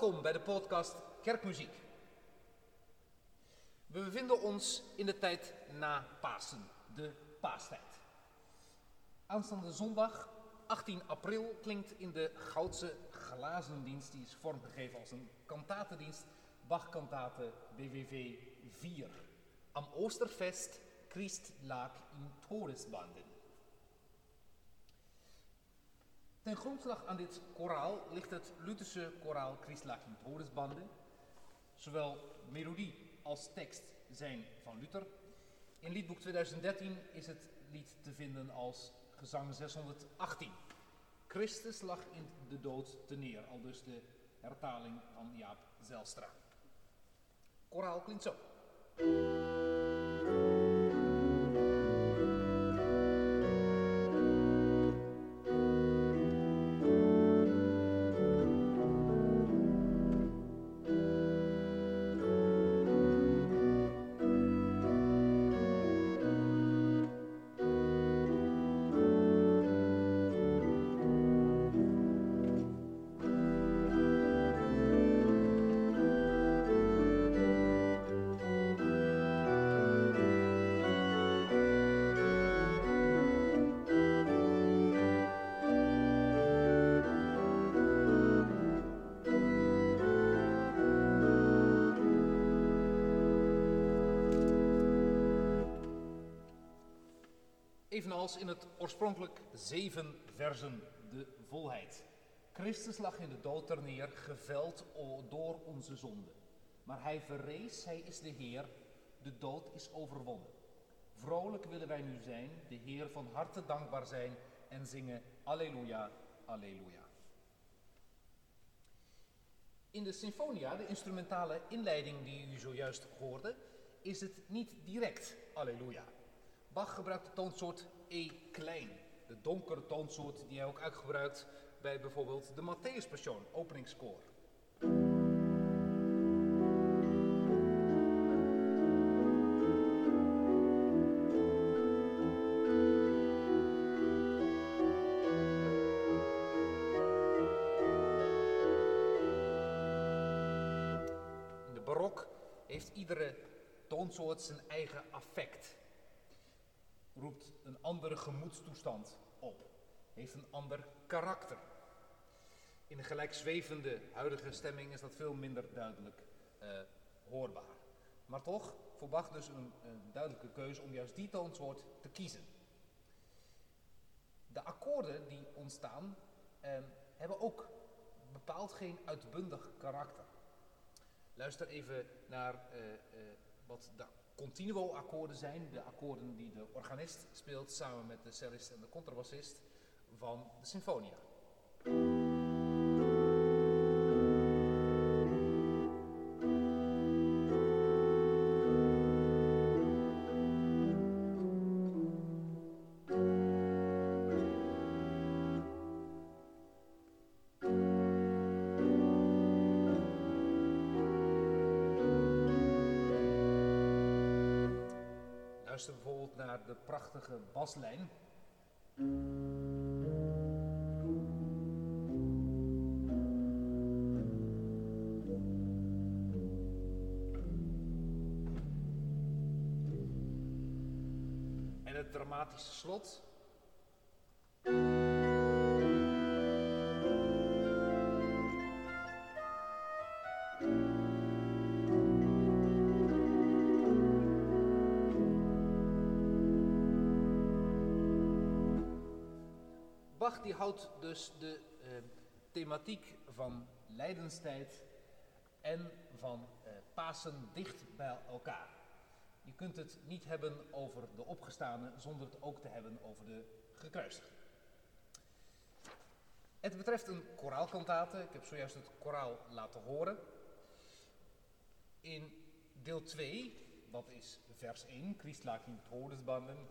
Welkom bij de podcast Kerkmuziek. We bevinden ons in de tijd na Pasen, de paastijd. Aanstaande zondag, 18 april, klinkt in de Goudse Glazendienst, die is vormgegeven als een kantatendienst, Bach-kantate BWV 4. Am Oosterfest Christ lag in Todesbanden. Ten grondslag aan dit koraal ligt het Lutherse koraal in Todesbanden. Zowel melodie als tekst zijn van Luther. In liedboek 2013 is het lied te vinden als gezang 618. Christus lag in de dood te neer, al dus de hertaling van Jaap Zelstra. Koraal klinkt zo. Evenals in het oorspronkelijk zeven versen de volheid. Christus lag in de dood ter neer, geveld door onze zonde. Maar hij verrees, hij is de Heer, de dood is overwonnen. Vrolijk willen wij nu zijn, de Heer van harte dankbaar zijn en zingen Alleluia, Alleluia. In de Sinfonia, de instrumentale inleiding die u zojuist hoorde, is het niet direct Alleluia. Bach gebruikt de toonsoort E klein, de donkere toonsoort die hij ook uitgebruikt bij bijvoorbeeld de Matthäus Passion, openingskoor. In de barok heeft iedere toonsoort zijn eigen affect roept een andere gemoedstoestand op, heeft een ander karakter. In een gelijkzwevende huidige stemming is dat veel minder duidelijk uh, hoorbaar. Maar toch, voor Bach dus een, een, duidelijke keuze om juist die toonsoort te kiezen. De akkoorden die ontstaan eh, hebben ook bepaald geen uitbundig karakter. Luister even naar uh, wat de continuo akkoorden zijn, de akkoorden die de organist speelt samen met de cellist en de contrabassist van de symfonia. Luister bijvoorbeeld naar de prachtige baslijn. En het dramatische slot. Die houdt dus de uh, thematiek van lijdenstijd en van uh, Pasen dicht bij elkaar. Je kunt het niet hebben over de opgestane zonder het ook te hebben over de gekruisigde. Het betreft een koraalkantate. Ik heb zojuist het koraal laten horen. In deel 2, dat is vers 1, Christ lag in Todesbanden,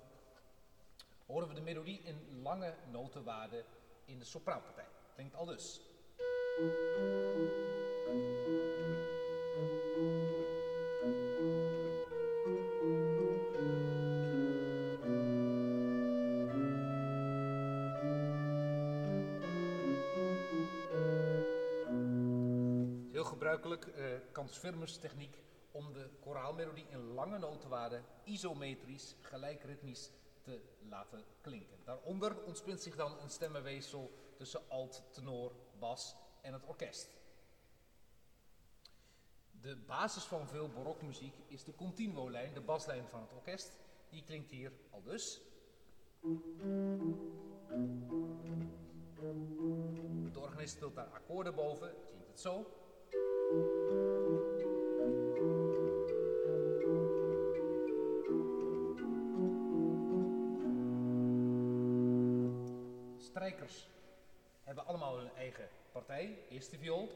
horen we de melodie in lange notenwaarden in de sopraanpartij. Klinkt al dus. Heel gebruikelijk, uh, Kants techniek om de koraalmelodie in lange notenwaarden isometrisch, gelijkritmisch te laten klinken. Daaronder ontspint zich dan een stemmenweefsel tussen alt, tenor, bas en het orkest. De basis van veel barokmuziek is de continuo-lijn, de baslijn van het orkest. Die klinkt hier al dus. De organist speelt daar akkoorden boven, klinkt het zo. Strijkers hebben allemaal hun eigen partij. Eerste viool,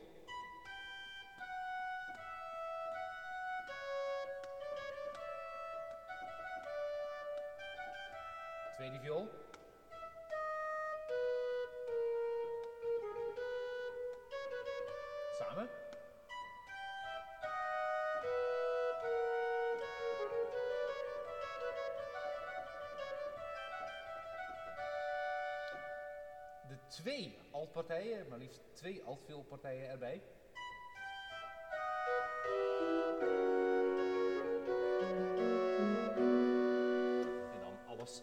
Tweede viool. Twee altpartijen, maar liefst twee altvioolpartijen erbij.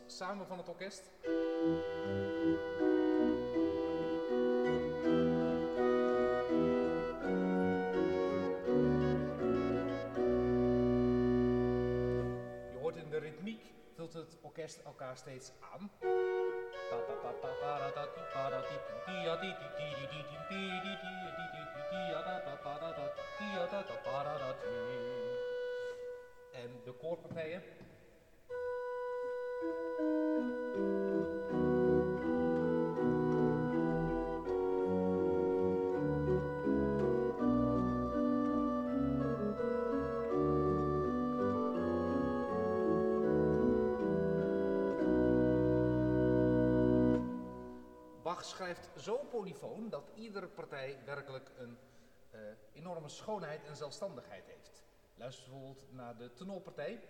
samen van het orkest. Je hoort in de ritmiek, vult het orkest elkaar steeds aan. En de koorpartijen zo polyfoon dat iedere partij werkelijk een uh, enorme schoonheid en zelfstandigheid heeft. Luister bijvoorbeeld naar de tenorpartij.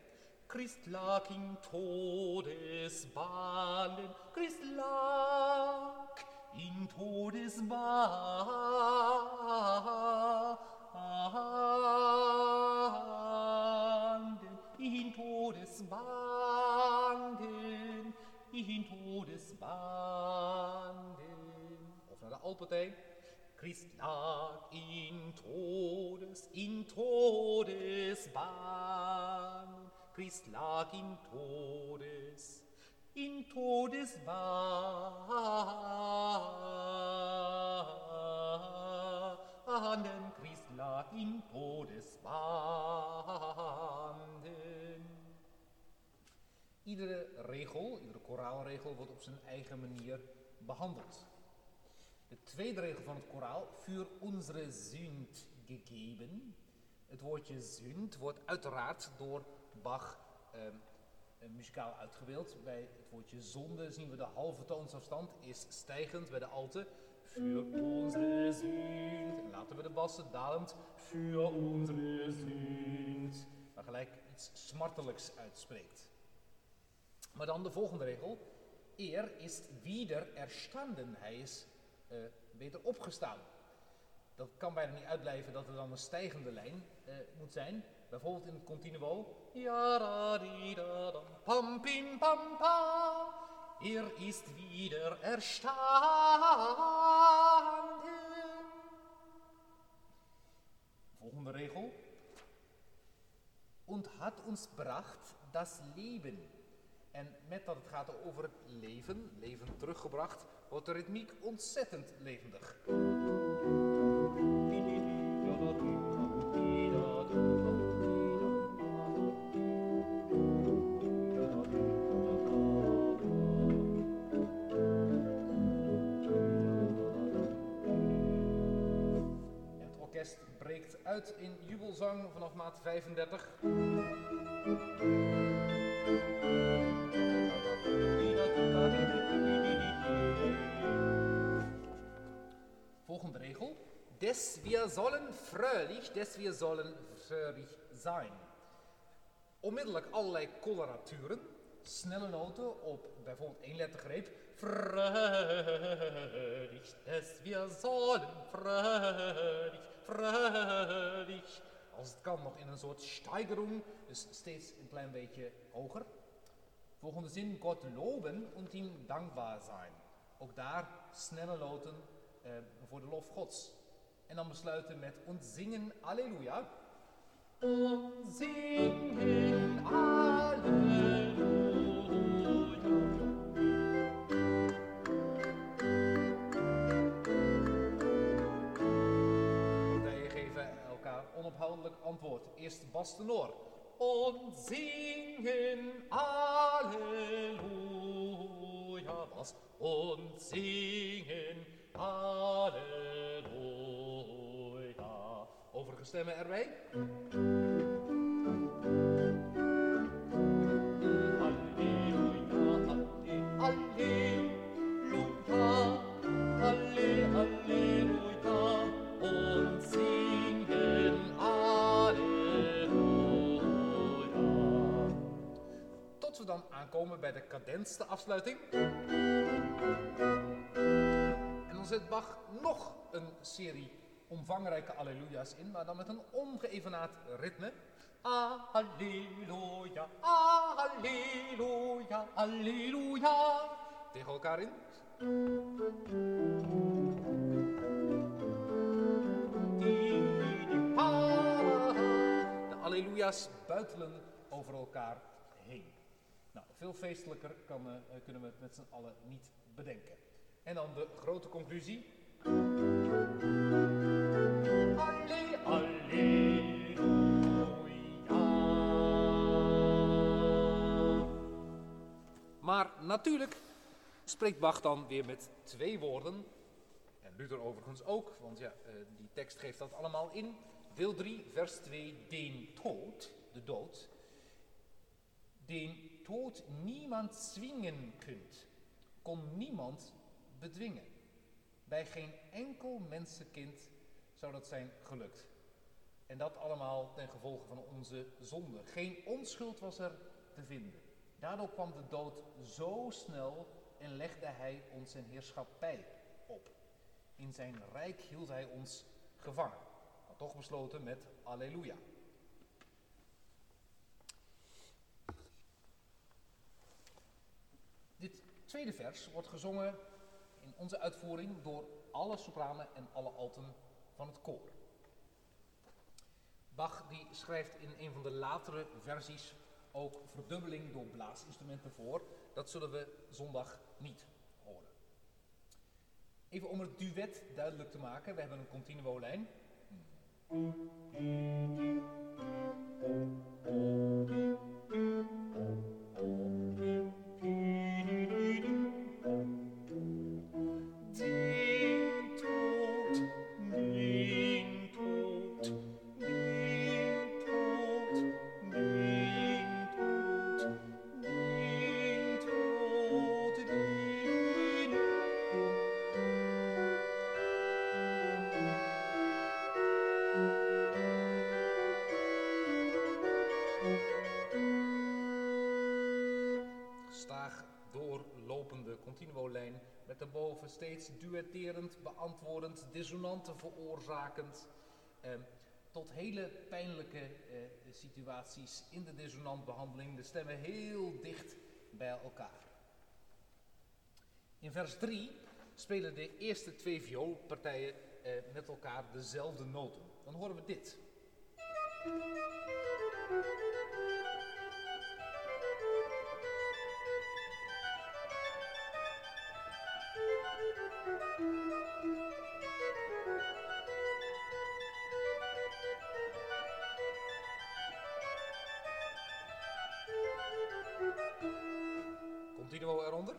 Christ lag in Todesballen, Christ lag in Todesbanden, in Todesbanden, in Todesbanden. Christ lag in Todes, in Todesbanden, Christ lag in Todes, in Todesbahnen, Christ lag in Todesbahnen. Iedere regel, iedere koraalregel wordt op zijn eigen manier behandeld. De tweede regel van het koraal, für unsere Sünd gegeben. Het woordje Sünd wordt uiteraard door Bach ehm, muzikaal uitgebeeld. Bij het woordje zonde zien we de halve toonsafstand is stijgend bij de alte. Unsere Sünd. En laten we de bassen dalend. Für unsere Sünd. Waar gelijk iets smartelijks uitspreekt. Maar dan de volgende regel. Er is wieder erstanden. Hij is uh, beter opgestaan. Dat kan bijna niet uitblijven dat er dan een stijgende lijn uh, moet zijn. Bijvoorbeeld in het continuo. Pam pim pam pa. Er ist wieder erstanden. Volgende regel. Und hat uns bracht das Leben. En met dat het gaat over het leven, leven teruggebracht, wordt de ritmiek ontzettend levendig. uit in jubelzang vanaf maat 35. Sollen fröhlich, des wir sollen fröhlich sein. Onmiddellijk allerlei coloraturen, snelle noten op bijvoorbeeld één lettergreep. Fröhlich, des wir sollen fröhlich fröhlich. Als het kan nog in een soort steigerung, dus steeds een klein beetje hoger. Volgende zin, God loben und ihm dankbaar zijn. Ook daar snelle loten eh, voor de lof Gods. En dan besluiten met und zingen Alleluia. Und zingen Alleluia. Partijen geven elkaar onophoudelijk antwoord. Eerst Bas tenor. Und zingen Alleluia. Bas. Und stemmen erbij. Alleluia, Alleluia, Alle, Alleluia, und singen Alleluia. Tot we dan aankomen bij de cadens, de afsluiting. En dan zet Bach nog een serie omvangrijke alleluia's in, maar dan met een ongeëvenaard ritme. Alleluia, alleluia, alleluia. Tegen elkaar in. De alleluia's buitelen over elkaar heen. Nou, veel feestelijker kan, eh, kunnen we het met z'n allen niet bedenken. En dan de grote conclusie. Maar natuurlijk spreekt Bach dan weer met twee woorden. En Luther overigens ook, want ja, eh, die tekst geeft dat allemaal in. Deel 3, vers 2, den Tod, de dood. Den niemand zwingen kunt, kon niemand bedwingen. Bij geen enkel mensenkind zou dat zijn gelukt. En dat allemaal ten gevolge van onze zonde. Geen onschuld was er te vinden. Daardoor kwam de dood zo snel en legde hij ons zijn heerschappij op. In zijn rijk hield hij ons gevangen. Maar toch besloten met Alleluia. Dit tweede vers wordt gezongen in onze uitvoering door alle sopranen en alle alten van het koor. Bach die schrijft in een van de latere versies ook verdubbeling door blaasinstrumenten voor. Dat zullen we zondag niet horen. Even om het duet duidelijk te maken, we hebben een continuo steeds duetterend, beantwoordend, dissonanten veroorzakend. eh, tot hele pijnlijke eh, situaties in de dissonantbehandeling, de stemmen heel dicht bij elkaar. In vers 3 spelen de eerste twee vioolpartijen eh, met elkaar dezelfde noten. Dan horen we dit. Continuo eronder.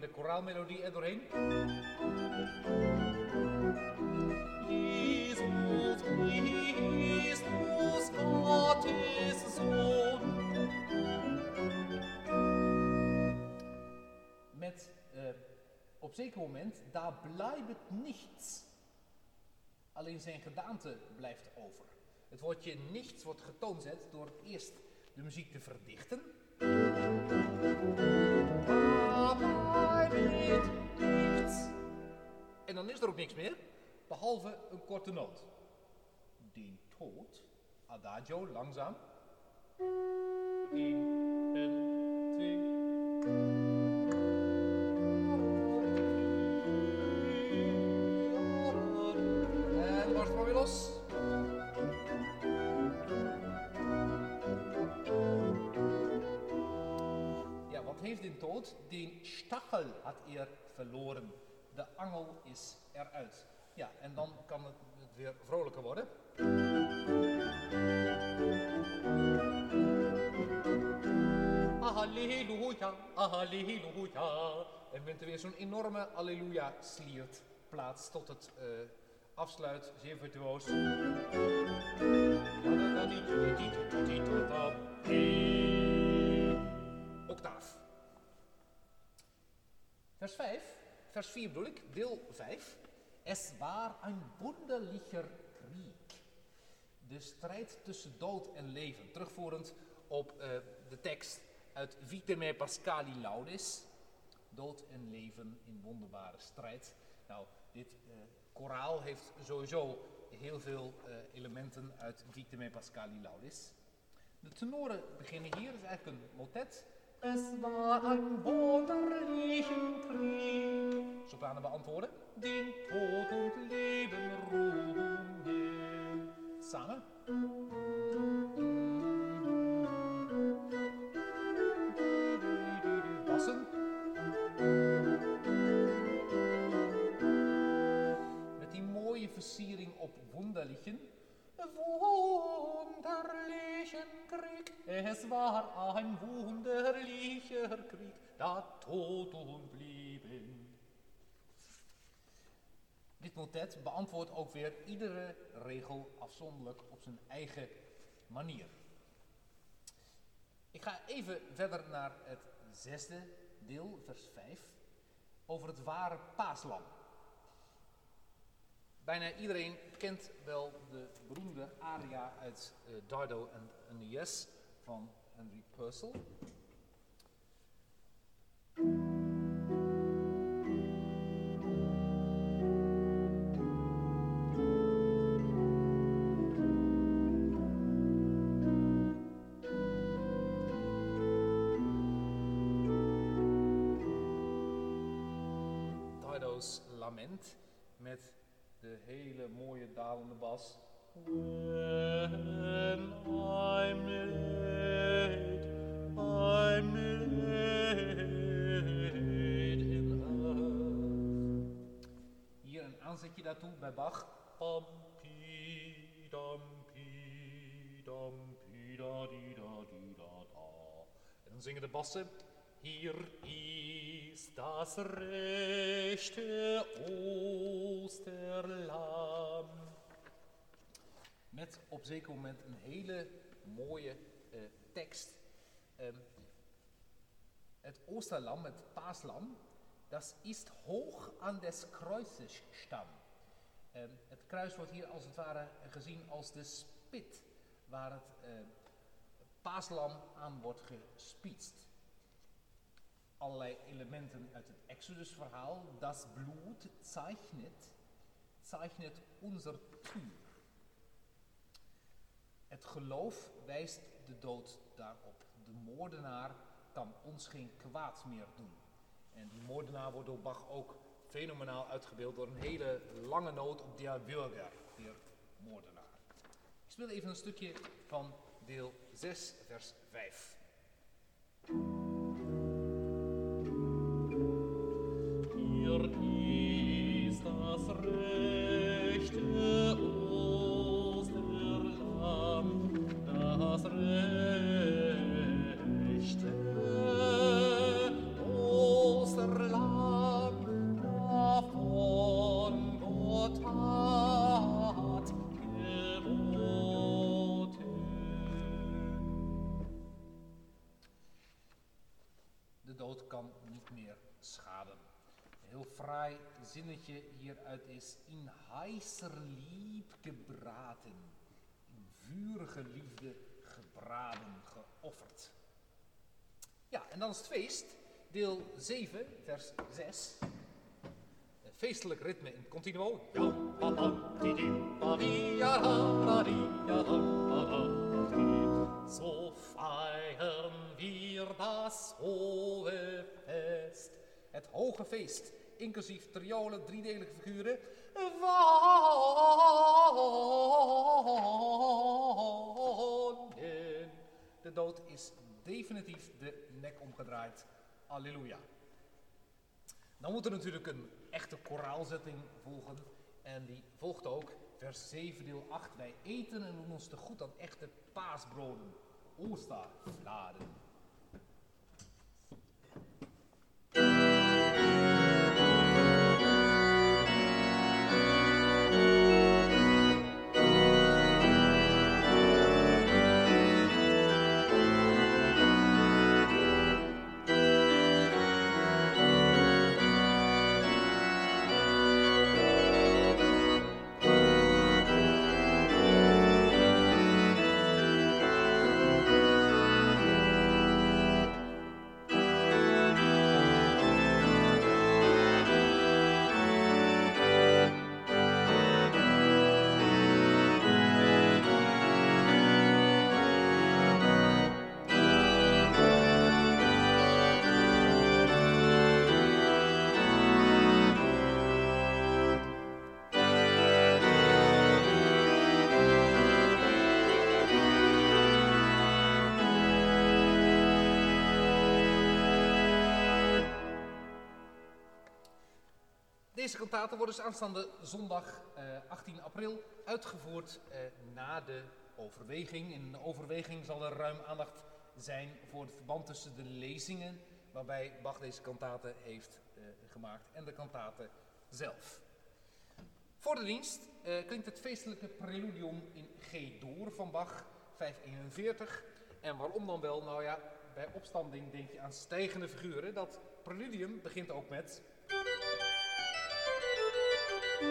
De koraalmelodie er doorheen. Eh, op zeker moment, daar blijft niets. Alleen zijn gedaante blijft over. Het woordje niets wordt getoonzet door eerst de muziek te verdichten. En dan is er ook niks meer, behalve een korte noot. Die toot, adagio, langzaam. 1 en Heeft dit dood? Die stachel had er verloren. De angel is eruit. Ja, en dan kan het weer vrolijker worden. Halleluja, halleluja. En bent er weer zo'n enorme alleluja sliert plaats tot het eh, afsluit, zeer virtuoos. Vers 5, vers 4 bedoel ik, deel 5. Es war ein wunderlicher Krieg. De strijd tussen dood en leven. Terugvoerend op eh, de tekst uit Vite me Pascali Laudis. Dood en leven in wonderbare strijd. Nou, dit eh, koraal heeft sowieso heel veel eh, elementen uit Vite me Pascali Laudis. De tenoren beginnen hier, het is eigenlijk een motet. Es war ein wunderlichen Krieg. Sopranen beantwoorden. Den Tod und Leben ruhen. Samen. Bassen. Met die mooie versiering op wunderlichen. Wunderlichen Krieg, es war ein wunderlicher Krieg, da Tod und Leben. Dit motet beantwoordt ook weer iedere regel afzonderlijk op zijn eigen manier. Ik ga even verder naar het zesde deel, vers 5, over het ware paaslam. Bijna iedereen kent wel de beroemde aria uit uh, Dardo en Aeneas van Henry Purcell. Dardo's lament met de hele mooie dalende bas. When I'm daartoe bij Bach. Dampi, dampi, da, di, da, di, da, da. En dan zingen de bassen. Hier is das rechte Oosterlam. Met op zeker moment een hele mooie uh, tekst. Um, het Oosterlam, het paaslam, dat is hoog aan des Kreuzes stam. Um, het kruis wordt hier als het ware gezien als de spit waar het uh, paaslam aan wordt gespietst allerlei elementen uit het Exodus-verhaal. Das Blut zeichnet, zeichnet unser Tür. Het geloof wijst de dood daarop. De moordenaar kan ons geen kwaad meer doen. En die moordenaar wordt door Bach ook fenomenaal uitgebeeld door een hele lange noot op der Bürger, der moordenaar. Ik speel even een stukje van deel 6, vers 5. Hier ist das rechte zinnetje hieruit is in heiser lieb gebraten, in vurige liefde gebraden, geofferd. Ja, en dan is het feest, deel 7, vers 6. Een feestelijk ritme in continuo. So feiern wir das hohe Fest. Het hoge feest, inclusief triolen, driedelige figuren. Wonen. De dood is definitief de nek omgedraaid. Alleluia. Dan moet er natuurlijk een echte koraalzetting volgen. En die volgt ook, vers 7, deel 8. Wij eten en doen ons te goed aan echte paasbroden. Oosterfladen. Deze kantaten worden dus aanstaande zondag eh, 18 april uitgevoerd eh, na de overweging. In de overweging zal er ruim aandacht zijn voor het verband tussen de lezingen waarbij Bach deze kantaten heeft eh, gemaakt en de kantaten zelf. Voor de dienst eh, klinkt het feestelijke preludium in G-door van Bach 541. En waarom dan wel? Nou ja, bij opstanding denk je aan stijgende figuren. Dat preludium begint ook met... Dus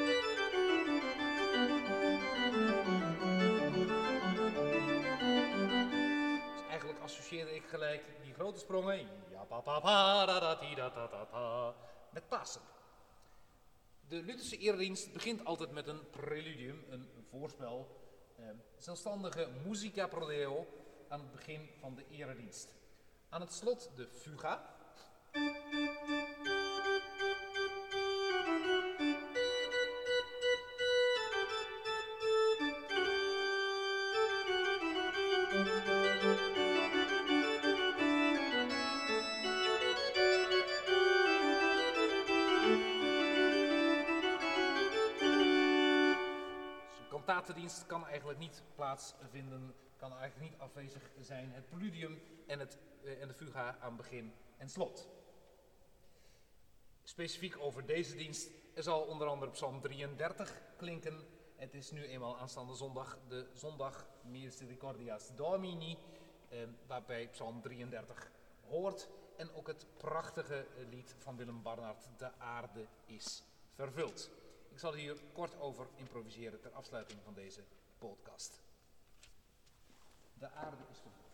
eigenlijk associeerde ik gelijk die grote sprongen met Pasen. De Lutherse eredienst begint altijd met een preludium, een voorspel, eh, zelfstandige musica pro deo aan het begin van de eredienst. Aan het slot de fuga. Kantatendienst kan eigenlijk niet plaatsvinden, kan eigenlijk niet afwezig zijn. Het preludium en, het, eh, en de fuga aan begin en slot. Specifiek over deze dienst, zal onder andere Psalm 33 klinken. Het is nu eenmaal aanstaande zondag de zondag Misericordias Domini, eh, waarbij Psalm 33 hoort. En ook het prachtige lied van Willem Barnard, De aarde is vervuld. Ik zal hier kort over improviseren ter afsluiting van deze podcast. De aarde is vervuld.